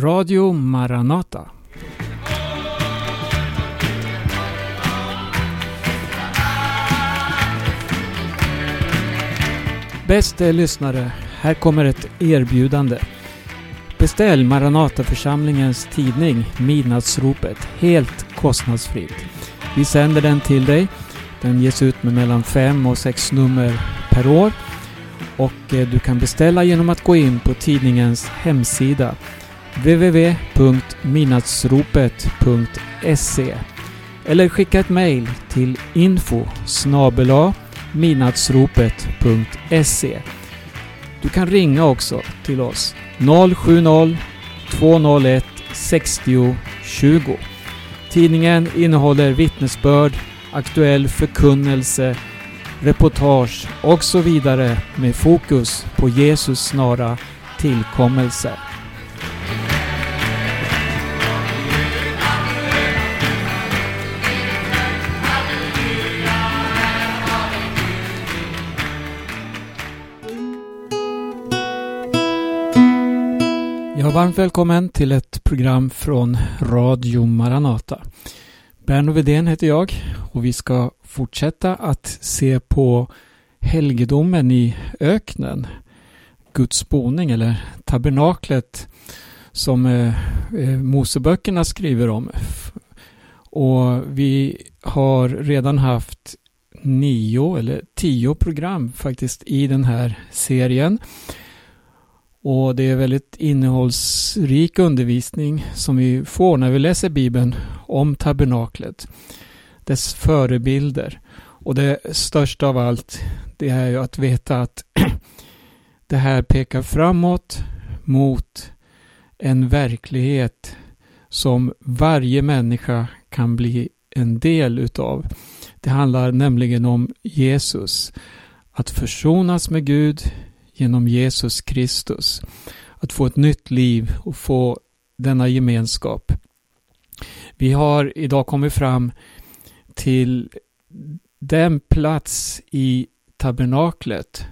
Radio Maranata. Bäste lyssnare, här kommer ett erbjudande. Beställ Maranataförsamlingens tidning Midnattsropet helt kostnadsfritt. Vi sänder den till dig. Den ges ut med mellan fem och sex nummer per år. Och eh, du kan beställa genom att gå in på tidningens hemsida www.midnattsropet.se eller skicka ett mail till info midnattsropet.se Du kan ringa också till oss 070 201 60 20 Tidningen innehåller vittnesbörd, aktuell förkunnelse, reportage och så vidare med fokus på Jesus snara tillkommelse. Ja, varmt välkommen till ett program från Radio Maranata. Berno Vedén heter jag och vi ska fortsätta att se på helgedomen i öknen. Guds boning eller tabernaklet som eh, eh Moseböckerna skriver om. Och vi har redan haft nio eller tio program faktiskt i den här serien. Och det är väldigt innehållsrik undervisning som vi får när vi läser Bibeln om tabernaklet. Dess förebilder. Och det största av allt det är ju att veta att det här pekar framåt mot en verklighet som varje människa kan bli en del utav. Det handlar nämligen om Jesus. Att försonas med Gud genom Jesus Kristus. Att få ett nytt liv och få denna gemenskap. Vi har idag kommit fram till den plats i tabernaklet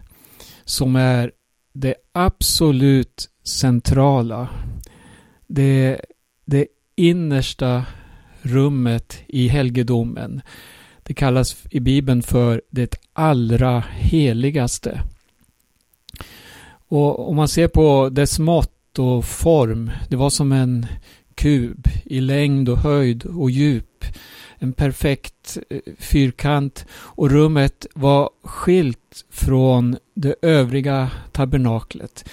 som är det absolut centrala. Det, det innersta rummet i helgedomen. Det kallas i Bibeln för det allra heligaste. Och om man ser på dess mått och form, det var som en kub i längd och höjd och djup. En perfekt eh, fyrkant och rummet var skilt från det övriga tabernaklet.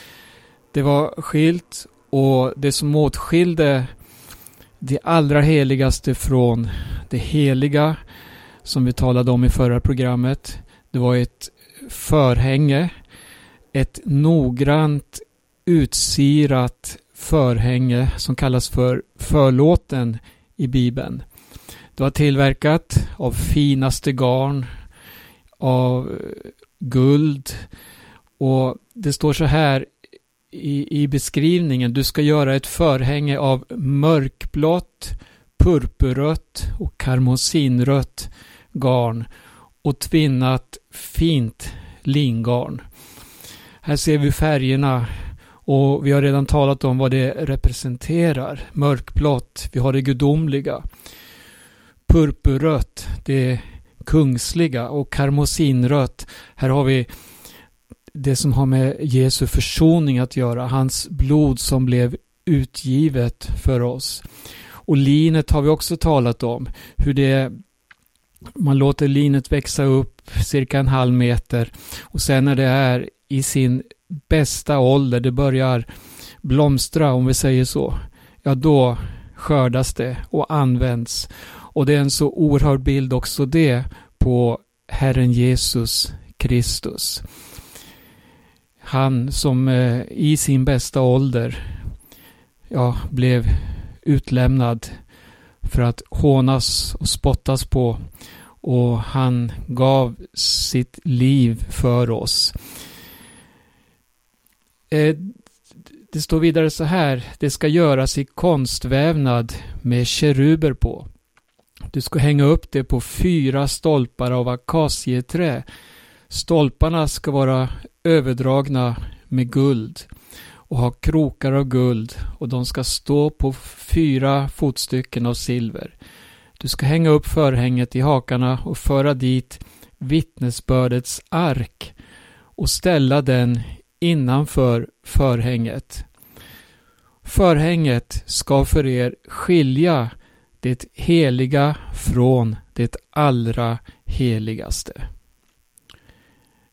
Det var skilt och det som åtskilde det allra heligaste från det heliga som vi talade om i förra programmet. Det var ett förhänge ett noggrant utsirat förhänge som kallas för förlåten i Bibeln. Det var tillverkat av finaste garn, av eh, guld och det står så här i, i beskrivningen. Du ska göra ett förhänge av mörkblått, purpurrött och karmosinrött garn och tvinnat fint lingarn. Här ser vi färgerna och vi har redan talat om vad det representerar. Mörkblått, vi har det gudomliga. Purpurrött, det kungsliga och karmosinrött. Här har vi det som har med Jesu försoning att göra. Hans blod som blev utgivet för oss. Och linet har vi också talat om. Hur det man låter linet växa upp cirka en halv meter och sen när det är i sin bästa ålder, det börjar blomstra om vi säger så, ja då skördas det och används. Och det är en så oerhörd bild också det på Herren Jesus Kristus. Han som eh, i sin bästa ålder ja, blev utlämnad för att hånas och spottas på och han gav sitt liv för oss. Eh, det står vidare så här, det ska göras i konstvävnad med keruber på. Du ska hänga upp det på fyra stolpar av akacieträ. Stolparna ska vara överdragna med guld och ha krokar av guld och de ska stå på fyra fotstycken av silver. Du ska hänga upp förhänget i hakarna och föra dit vittnesbördets ark och ställa den innanför förhänget. Förhänget ska för er skilja det heliga från det allra heligaste.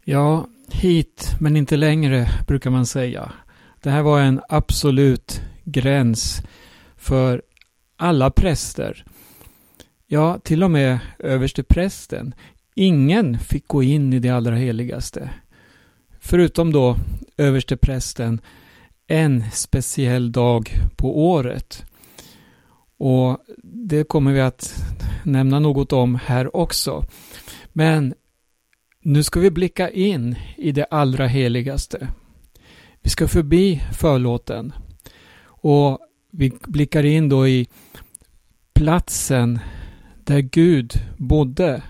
Ja, hit men inte längre brukar man säga. Det här var en absolut gräns för alla präster. Ja, till och med överste prästen. Ingen fick gå in i det allra heligaste. Förutom då översteprästen, en speciell dag på året. Och det kommer vi att nämna något om här också. Men nu ska vi blicka in i det allra heligaste. Vi ska förbi förlåten och vi blickar in då i platsen där Gud bodde.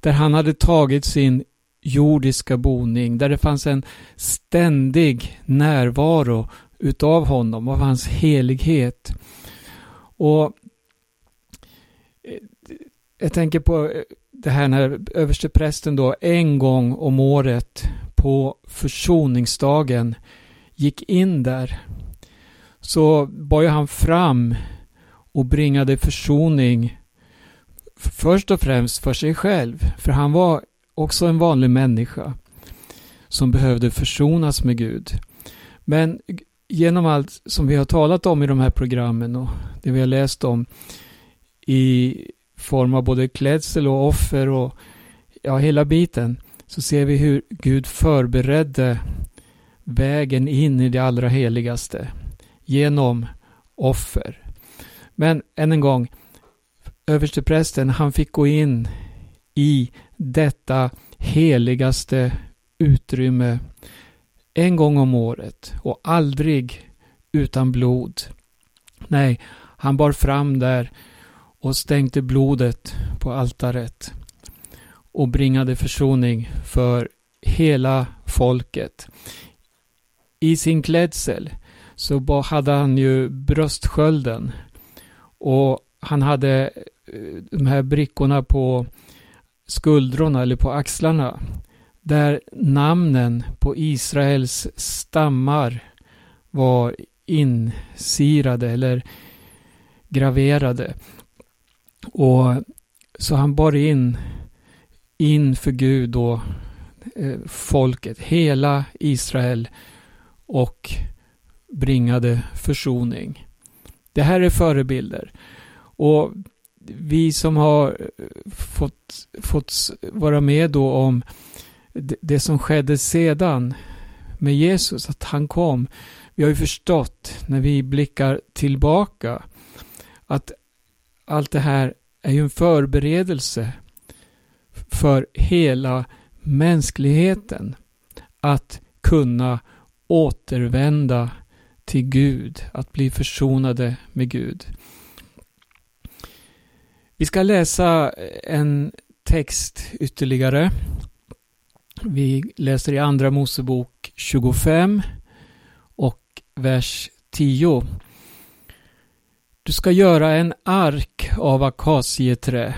Där han hade tagit sin jordiska boning, där det fanns en ständig närvaro utav honom, av hans helighet. Och eh, jag tänker på eh, det här när översteprästen då en gång om året på försoningsdagen gick in där så bar ju han fram och bringade försoning först och främst för sig själv. För han var också en vanlig människa som behövde försonas med Gud. Men genom allt som vi har talat om i de här programmen och det vi har läst om i form av både klädsel och offer och ja, hela biten så ser vi hur Gud förberedde vägen in i det allra heligaste genom offer. Men än en gång, översteprästen han fick gå in i detta heligaste utrymme en gång om året och aldrig utan blod. Nej, han bar fram där och stänkte blodet på altaret och bringade försoning för hela folket. I sin klädsel så hade han ju bröstskölden och han hade eh, de här brickorna på skuldrorna eller på axlarna där namnen på Israels stammar var insirade eller graverade. Och så han bar in inför Gud då eh, folket, hela Israel och bringade försoning. Det här är förebilder. Och vi som har eh, fått, fått vara med då om det, det som skedde sedan med Jesus, att han kom. Vi har ju förstått när vi blickar tillbaka att allt det här är ju en förberedelse för hela mänskligheten att kunna återvända till Gud, att bli försonade med Gud. Vi ska läsa en text ytterligare. Vi läser i Andra Mosebok 25 och vers 10. Du ska göra en ark av akacieträ,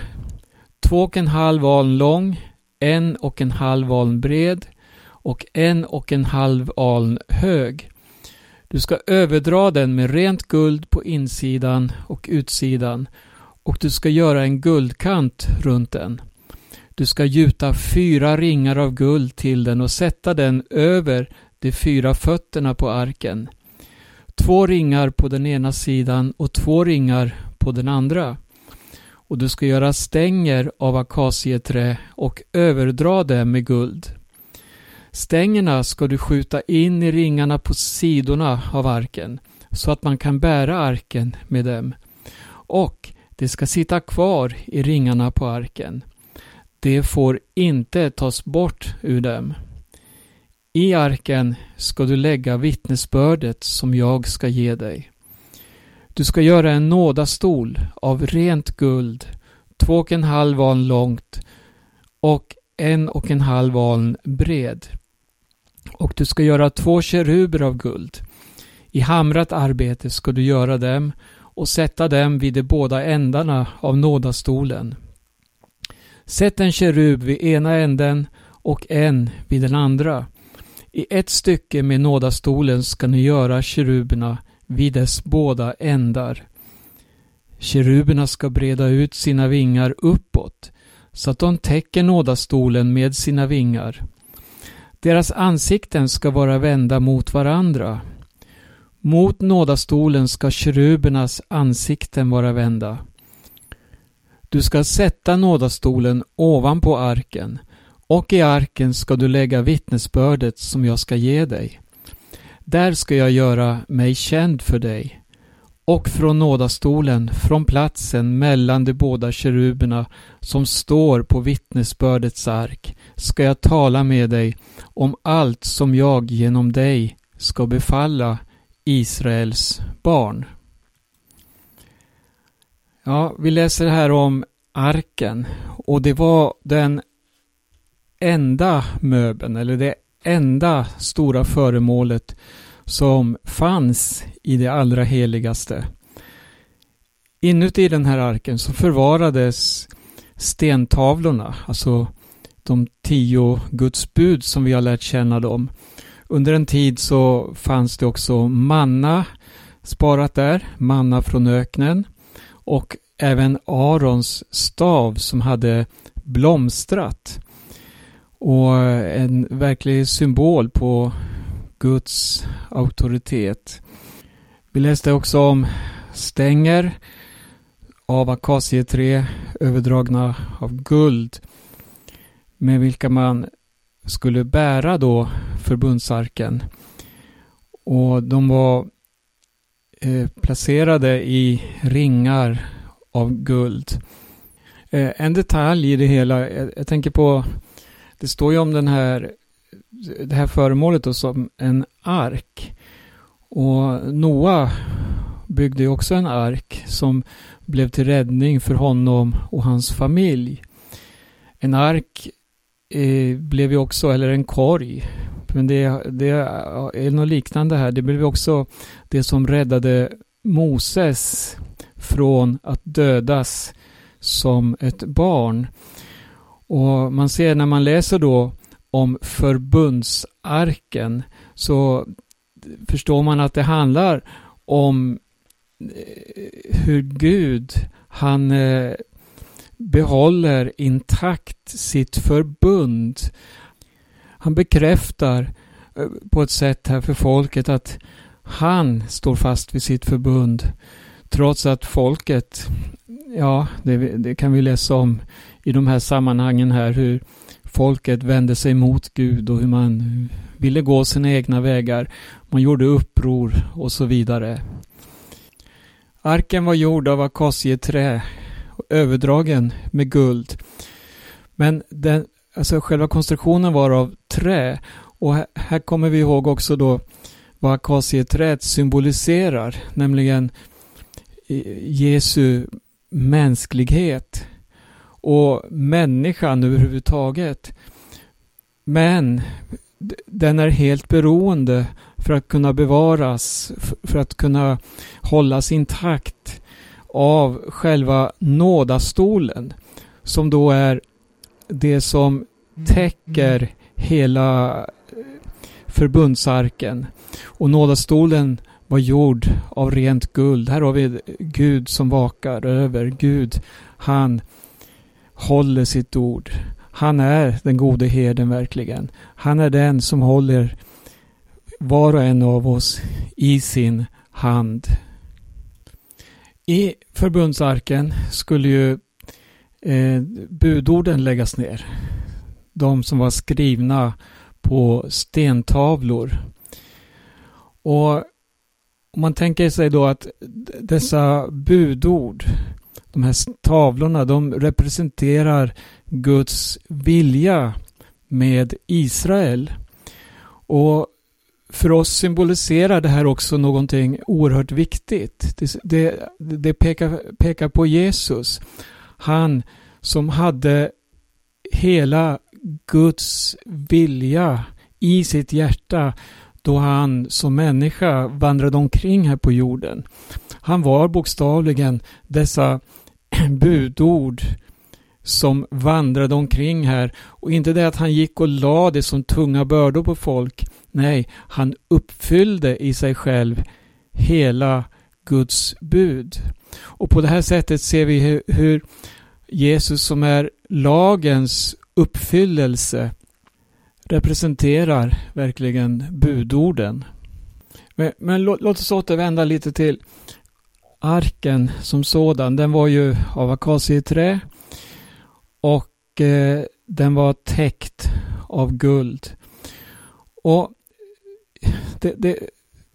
två och en halv aln lång, en och en halv aln bred och en och en halv aln hög. Du ska överdra den med rent guld på insidan och utsidan och du ska göra en guldkant runt den. Du ska gjuta fyra ringar av guld till den och sätta den över de fyra fötterna på arken. Två ringar på den ena sidan och två ringar på den andra. Och du ska göra stänger av akacieträ och överdra dem med guld. Stängerna ska du skjuta in i ringarna på sidorna av arken så att man kan bära arken med dem. Och det ska sitta kvar i ringarna på arken. Det får inte tas bort ur dem. I arken ska du lägga vittnesbördet som jag ska ge dig. Du ska göra en nådastol av rent guld, två och en halv aln långt och en och en halv aln bred. Och du ska göra två keruber av guld. I hamrat arbete ska du göra dem och sätta dem vid de båda ändarna av nådastolen. Sätt en kerub vid ena änden och en vid den andra. I ett stycke med nådastolen ska ni göra keruberna vid dess båda ändar. Keruberna ska breda ut sina vingar uppåt så att de täcker nådastolen med sina vingar. Deras ansikten ska vara vända mot varandra. Mot nådastolen ska kerubernas ansikten vara vända. Du ska sätta nådastolen ovanpå arken och i arken ska du lägga vittnesbördet som jag ska ge dig. Där ska jag göra mig känd för dig. Och från nådastolen, från platsen mellan de båda keruberna som står på vittnesbördets ark, ska jag tala med dig om allt som jag genom dig ska befalla Israels barn. Ja, vi läser här om arken och det var den enda möbeln eller det enda stora föremålet som fanns i det allra heligaste. Inuti den här arken så förvarades stentavlorna, alltså de tio Guds bud som vi har lärt känna dem. Under en tid så fanns det också manna sparat där, manna från öknen och även Arons stav som hade blomstrat och en verklig symbol på Guds auktoritet. Vi läste också om stänger av akacieträ överdragna av guld med vilka man skulle bära då förbundsarken. Och de var eh, placerade i ringar av guld. Eh, en detalj i det hela, jag, jag tänker på, det står ju om den här, det här föremålet då som en ark. Och Noa byggde ju också en ark som blev till räddning för honom och hans familj. En ark eh, blev ju också, eller en korg, men det, det eh, är något liknande här. Det blev också det som räddade Moses från att dödas som ett barn. Och man ser när man läser då om förbundsarken så förstår man att det handlar om eh, hur Gud han eh, behåller intakt sitt förbund. Han bekräftar eh, på ett sätt här för folket att han står fast vid sitt förbund. Trots att folket, ja, det, det, kan vi läsa om i de här sammanhangen här, hur folket vände sig mot Gud och hur man ville gå sina egna vägar. Man gjorde uppror och så vidare. Arken var gjord av akacieträ överdragen med guld. Men den, alltså själva konstruktionen var av trä och här, här kommer vi ihåg också då vad akacieträet symboliserar, nämligen eh, Jesu mänsklighet och människan överhuvudtaget. Men den är helt beroende för att kunna bevaras, för att kunna hållas intakt av själva nådastolen som då är det som täcker hela förbundsarken. Och nådastolen var gjord av rent guld. Här har vi Gud som vakar över. Gud, han håller sitt ord. Han är den gode herden verkligen. Han är den som håller var och en av oss i sin hand. I förbundsarken skulle ju eh, budorden läggas ner. De som var skrivna på stentavlor. Och om man tänker sig då att dessa budord, de här tavlorna, de representerar Guds vilja med Israel. Och för oss symboliserar det här också någonting oerhört viktigt. Det, det, det pekar, pekar på Jesus. Han som hade hela Guds vilja i sitt hjärta då han som människa vandrade omkring här på jorden. Han var bokstavligen dessa budord som vandrade omkring här och inte det att han gick och lade det som tunga bördor på folk. Nej, han uppfyllde i sig själv hela Guds bud. Och på det här sättet ser vi hur Jesus som är lagens uppfyllelse representerar verkligen budorden. Men, men låt, låt oss återvända lite till arken som sådan. Den var ju av akacieträ och eh, den var täckt av guld. Och det, det,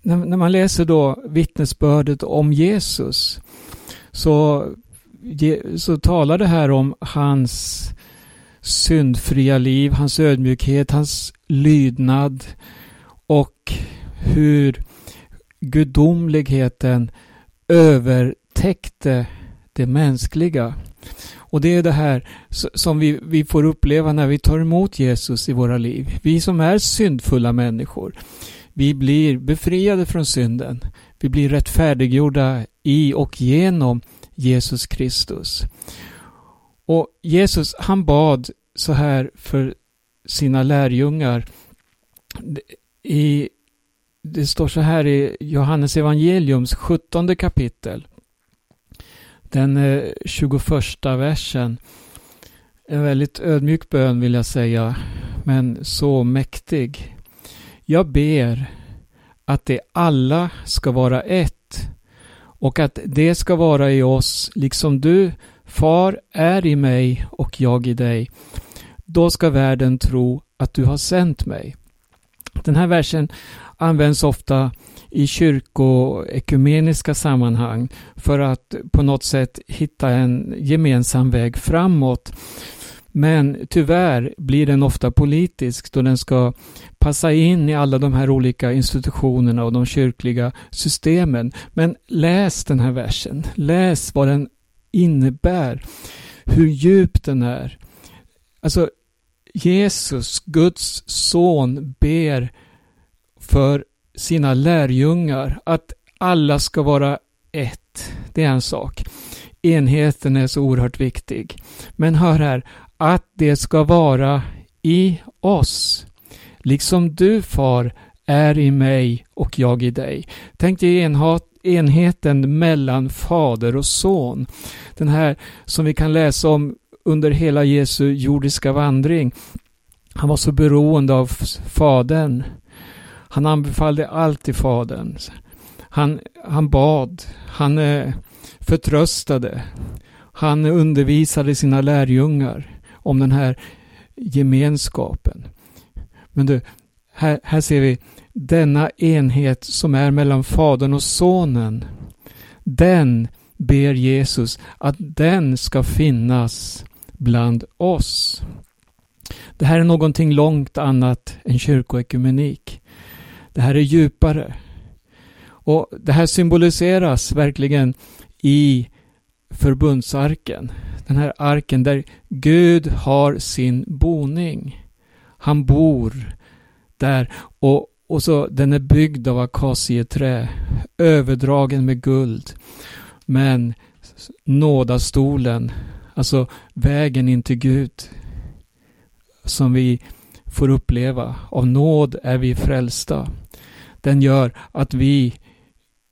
när, när, man läser då vittnesbördet om Jesus så, så talar det här om hans syndfria liv, hans ödmjukhet, hans lydnad och hur gudomligheten övertäckte det mänskliga. Och det är det här som vi, vi får uppleva när vi tar emot Jesus i våra liv. Vi som är syndfulla människor. Vi blir befriade från synden. Vi blir rättfärdiggjorda i och genom Jesus Kristus. Och Jesus han bad så här för sina lärjungar. I, det står så här i Johannes evangeliums 17 kapitel. Den eh, 21 versen. En väldigt ödmjuk bön vill jag säga, men så mäktig. Jag ber att det alla ska vara ett och att det ska vara i oss liksom du Far är i mig och jag i dig. Då ska världen tro att du har sänt mig. Den här versen används ofta i kyrkoekumeniska sammanhang för att på något sätt hitta en gemensam väg framåt. Men tyvärr blir den ofta politisk då den ska passa in i alla de här olika institutionerna och de kyrkliga systemen. Men läs den här versen. Läs vad den innebär. Hur djup den är. Alltså Jesus, Guds son, ber för sina lärjungar att alla ska vara ett. Det är en sak. Enheten är så oerhört viktig. Men hör här, att det ska vara i oss. Liksom du far är i mig och jag i dig. Tänk dig enheten mellan fader och son. Den här som vi kan läsa om under hela Jesu jordiska vandring. Han var så beroende av Fadern. Han anbefallde allt till Fadern. Han, han bad, han eh, förtröstade, han undervisade sina lärjungar om den här gemenskapen. Men du, här, här ser vi denna enhet som är mellan Fadern och Sonen. Den ber Jesus att den ska finnas bland oss. Det här är någonting långt annat än kyrkoekumenik. Det här är djupare. Och Det här symboliseras verkligen i förbundsarken. Den här arken där Gud har sin boning. Han bor där och, och så den är byggd av akacieträ, överdragen med guld. Men nådastolen, alltså vägen in till Gud, som vi får uppleva. Av nåd är vi frälsta. Den gör att vi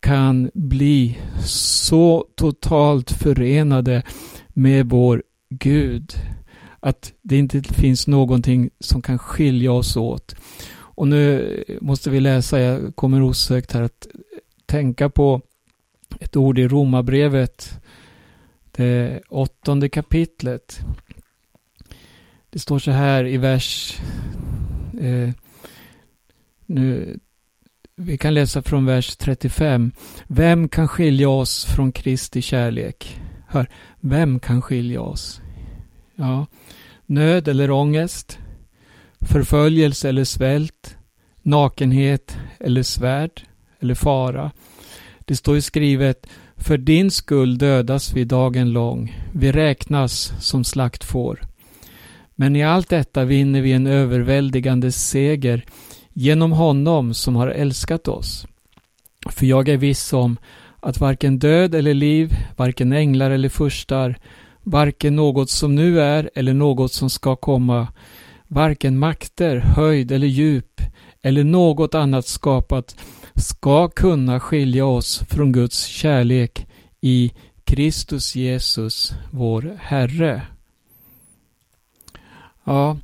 kan bli så totalt förenade med vår Gud att det inte finns någonting som kan skilja oss åt. Och nu måste vi läsa, jag kommer osökt här att tänka på ett ord i Romarbrevet, det åttonde kapitlet. Det står så här i vers... Eh, nu, vi kan läsa från vers 35. Vem kan skilja oss från Kristi kärlek? Hör, vem kan skilja oss? Ja, nöd eller ångest, förföljelse eller svält, nakenhet eller svärd eller fara. Det står ju skrivet För din skull dödas vi dagen lång, vi räknas som slaktfår. Men i allt detta vinner vi en överväldigande seger genom honom som har älskat oss. För jag är viss om att varken död eller liv, varken änglar eller furstar, varken något som nu är eller något som ska komma, varken makter, höjd eller djup eller något annat skapat ska kunna skilja oss från Guds kärlek i Kristus Jesus, vår Herre. Ja,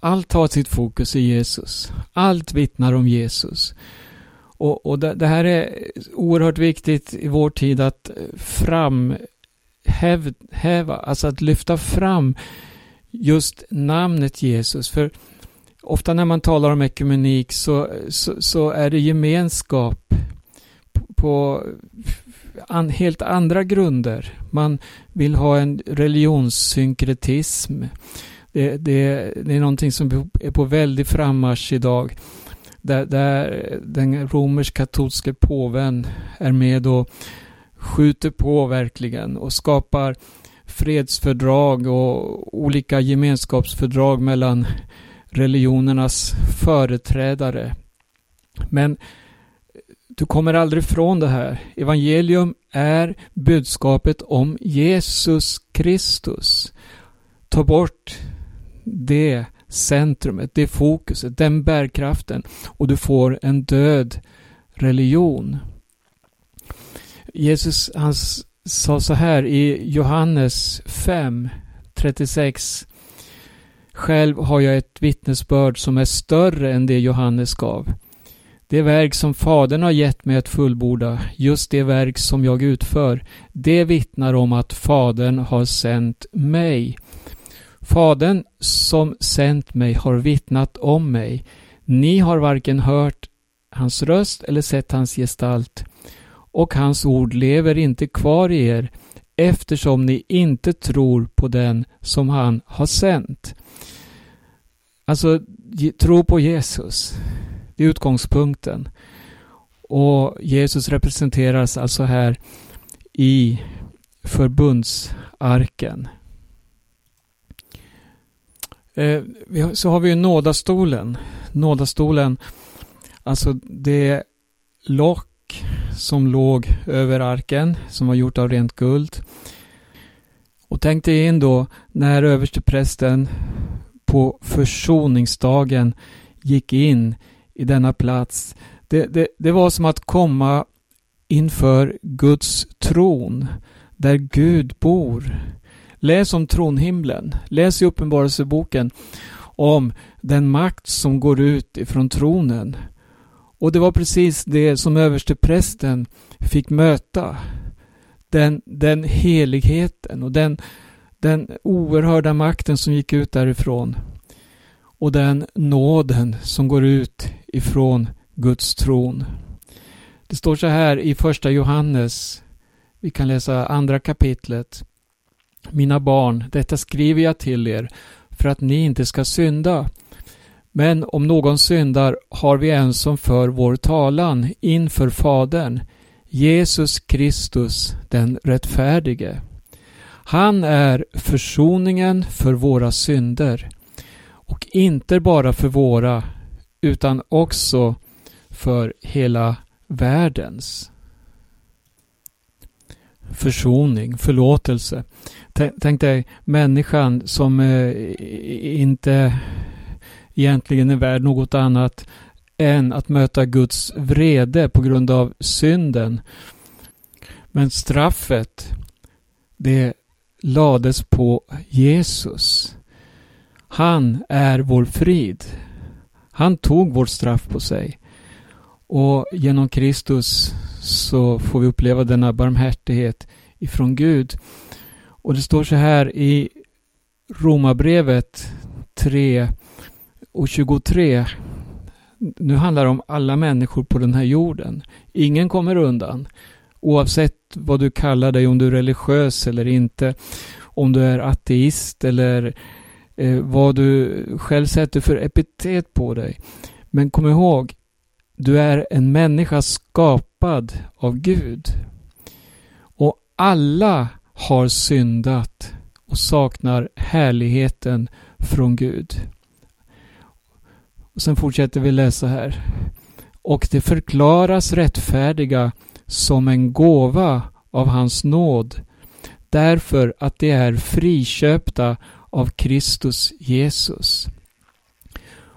allt har sitt fokus i Jesus. Allt vittnar om Jesus. Och, och det, det, här är oerhört viktigt i vår tid att framhäva, alltså att lyfta fram just namnet Jesus. För ofta när man talar om ekumenik så, så, så är det gemenskap på an, helt andra grunder. Man vill ha en religionssynkretism. Det, det, det är någonting som är på väldig frammarsch idag. Där, där den romersk-katolske påven är med och skjuter på verkligen och skapar fredsfördrag och olika gemenskapsfördrag mellan religionernas företrädare. Men du kommer aldrig ifrån det här. Evangelium är budskapet om Jesus Kristus. Ta bort det centrumet, det fokuset, den bärkraften och du får en död religion. Jesus han sa så här i Johannes 5, 36 själv har jag ett vittnesbörd som är större än det Johannes gav. Det verk som Fadern har gett mig att fullborda, just det verk som jag utför, det vittnar om att Fadern har sänt mig. Fadern som sänt mig har vittnat om mig. Ni har varken hört hans röst eller sett hans gestalt. Och hans ord lever inte kvar i er eftersom ni inte tror på den som han har sänt. Alltså, tro på Jesus. Det är utgångspunkten. Och Jesus representeras alltså här i förbundsarken. Eh, så har vi ju nådastolen. Nådastolen, alltså det lock som låg över arken som var gjort av rent guld. Och tänk dig in då när översteprästen på försoningsdagen gick in i denna plats. Det, det, det var som att komma inför Guds tron där Gud bor. Läs om tronhimlen. Läs i Uppenbarelseboken om den makt som går ut ifrån tronen. Och det var precis det som översteprästen fick möta. Den, den heligheten och den, den oerhörda makten som gick ut därifrån. Och den nåden som går ut ifrån Guds tron. Det står så här i första Johannes. Vi kan läsa andra kapitlet. Mina barn, detta skriver jag till er för att ni inte ska synda. Men om någon syndar har vi en som för vår talan inför Fadern, Jesus Kristus den rättfärdige. Han är försoningen för våra synder och inte bara för våra utan också för hela världens. Försoning, förlåtelse. Tänk dig människan som eh, inte egentligen är värd något annat än att möta Guds vrede på grund av synden. Men straffet, det lades på Jesus. Han är vår frid. Han tog vårt straff på sig. Och genom Kristus så får vi uppleva denna barmhärtighet ifrån Gud. Och det står så här i Romarbrevet 3 och 23. Nu handlar det om alla människor på den här jorden. Ingen kommer undan. Oavsett vad du kallar dig, om du är religiös eller inte, om du är ateist eller eh, vad du själv sätter för epitet på dig. Men kom ihåg, du är en människa skapad av Gud. Och alla har syndat och saknar härligheten från Gud. Och sen fortsätter vi läsa här. Och det förklaras rättfärdiga som en gåva av hans nåd därför att de är friköpta av Kristus Jesus.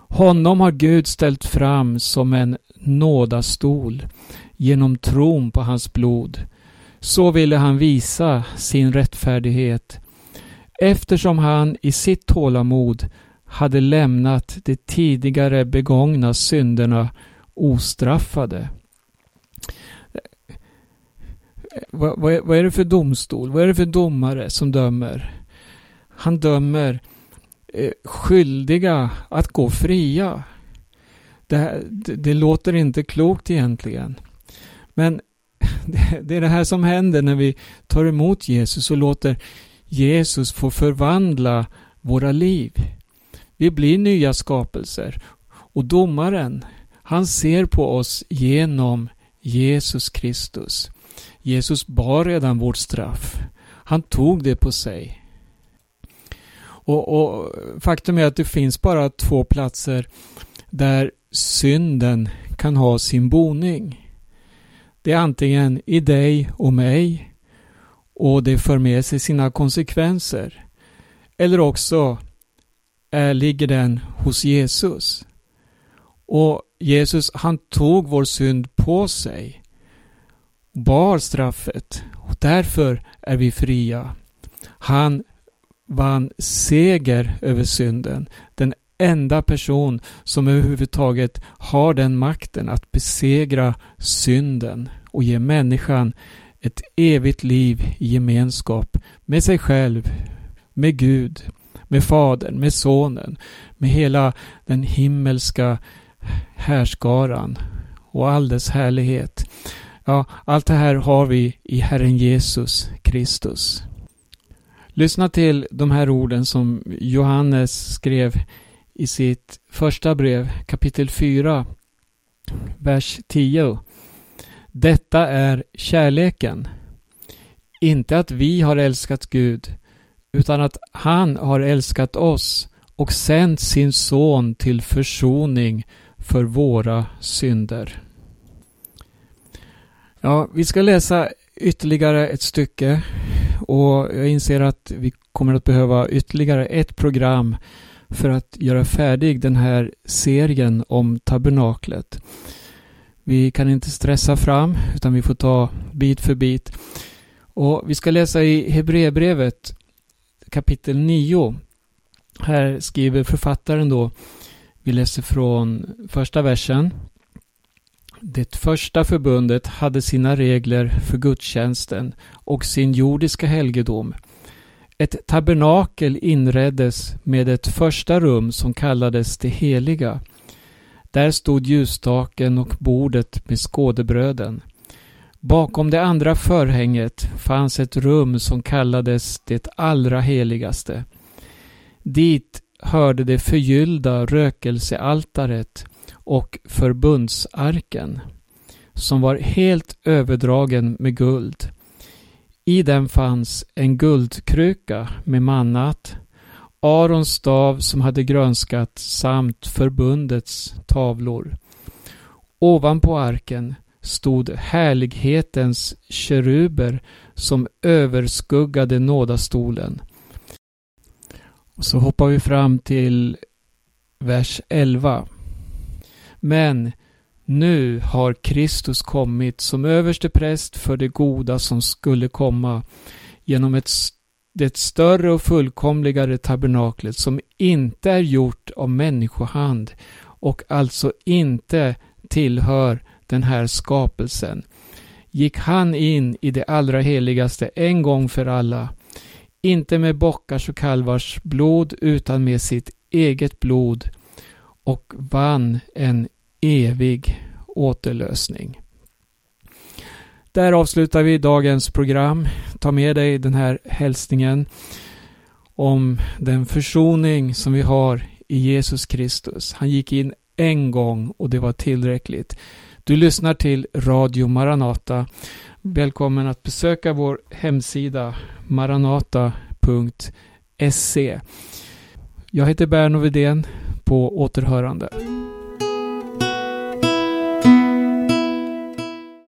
Honom har Gud ställt fram som en nådastol genom tron på hans blod. Så ville han visa sin rättfärdighet eftersom han i sitt tålamod hade lämnat de tidigare begångna synderna ostraffade. Vad, vad, är, vad, är, det för domstol? Vad är det för domare som dömer? Han dömer eh, skyldiga att gå fria. Det, det, det, låter inte klokt egentligen. Men det, det är det här som händer när vi tar emot Jesus och låter Jesus få förvandla våra liv. Vi blir nya skapelser. Och domaren, han ser på oss genom Jesus Kristus. Jesus bar redan vårt straff. Han tog det på sig. Och, och, Faktum är att det finns bara två platser där synden kan ha sin boning. Det är antingen i dig och mig och det för med sig sina konsekvenser. Eller också är, ligger den hos Jesus. Och Jesus han tog vår synd på sig. Bar straffet. Och därför är vi fria. Han vann seger över synden. Den enda person som överhuvudtaget har den makten att besegra synden och ge människan ett evigt liv i gemenskap med sig själv, med Gud, med Fadern, med Sonen, med hela den himmelska härskaran och all dess härlighet. Ja, allt det här har vi i Herren Jesus Kristus. Lyssna till de här orden som Johannes skrev i sitt första brev, kapitel 4, vers 10. Detta är kärleken. Inte att vi har älskat Gud, utan att han har älskat oss och sänt sin son till försoning för våra synder. Ja, vi ska läsa ytterligare ett stycke och jag inser att vi kommer att behöva ytterligare ett program för att göra färdig den här serien om tabernaklet. Vi kan inte stressa fram utan vi får ta bit för bit. Och Vi ska läsa i Hebreerbrevet kapitel 9. Här skriver författaren då, vi läser från första versen. Det första förbundet hade sina regler för gudstjänsten och sin jordiska helgedom. Ett tabernakel inreddes med ett första rum som kallades det heliga. Där stod ljusstaken och bordet med skådebröden. Bakom det andra förhänget fanns ett rum som kallades det allra heligaste. Dit hörde det förgyllda rökelsealtaret och förbundsarken, som var helt överdragen med guld. I den fanns en guldkruka med mannat, Arons stav som hade grönskat samt förbundets tavlor. Ovanpå arken stod härlighetens keruber som överskuggade nådastolen. Och så hoppar vi fram till vers 11. Men nu har Kristus kommit som överste präst för det goda som skulle komma genom ett, det större och fullkomligare tabernaklet som inte är gjort av människohand och alltså inte tillhör den här skapelsen. Gick han in i det allra heligaste en gång för alla, inte med bockars och kalvars blod utan med sitt eget blod och vann en evig återlösning. Där avslutar vi dagens program. Ta med dig den här hälsningen om den försoning som vi har i Jesus Kristus. Han gick in en gång och det var tillräckligt. Du lyssnar till Radio Maranata. Välkommen att besöka vår hemsida maranata.se. Jag heter Berno Widén På återhörande.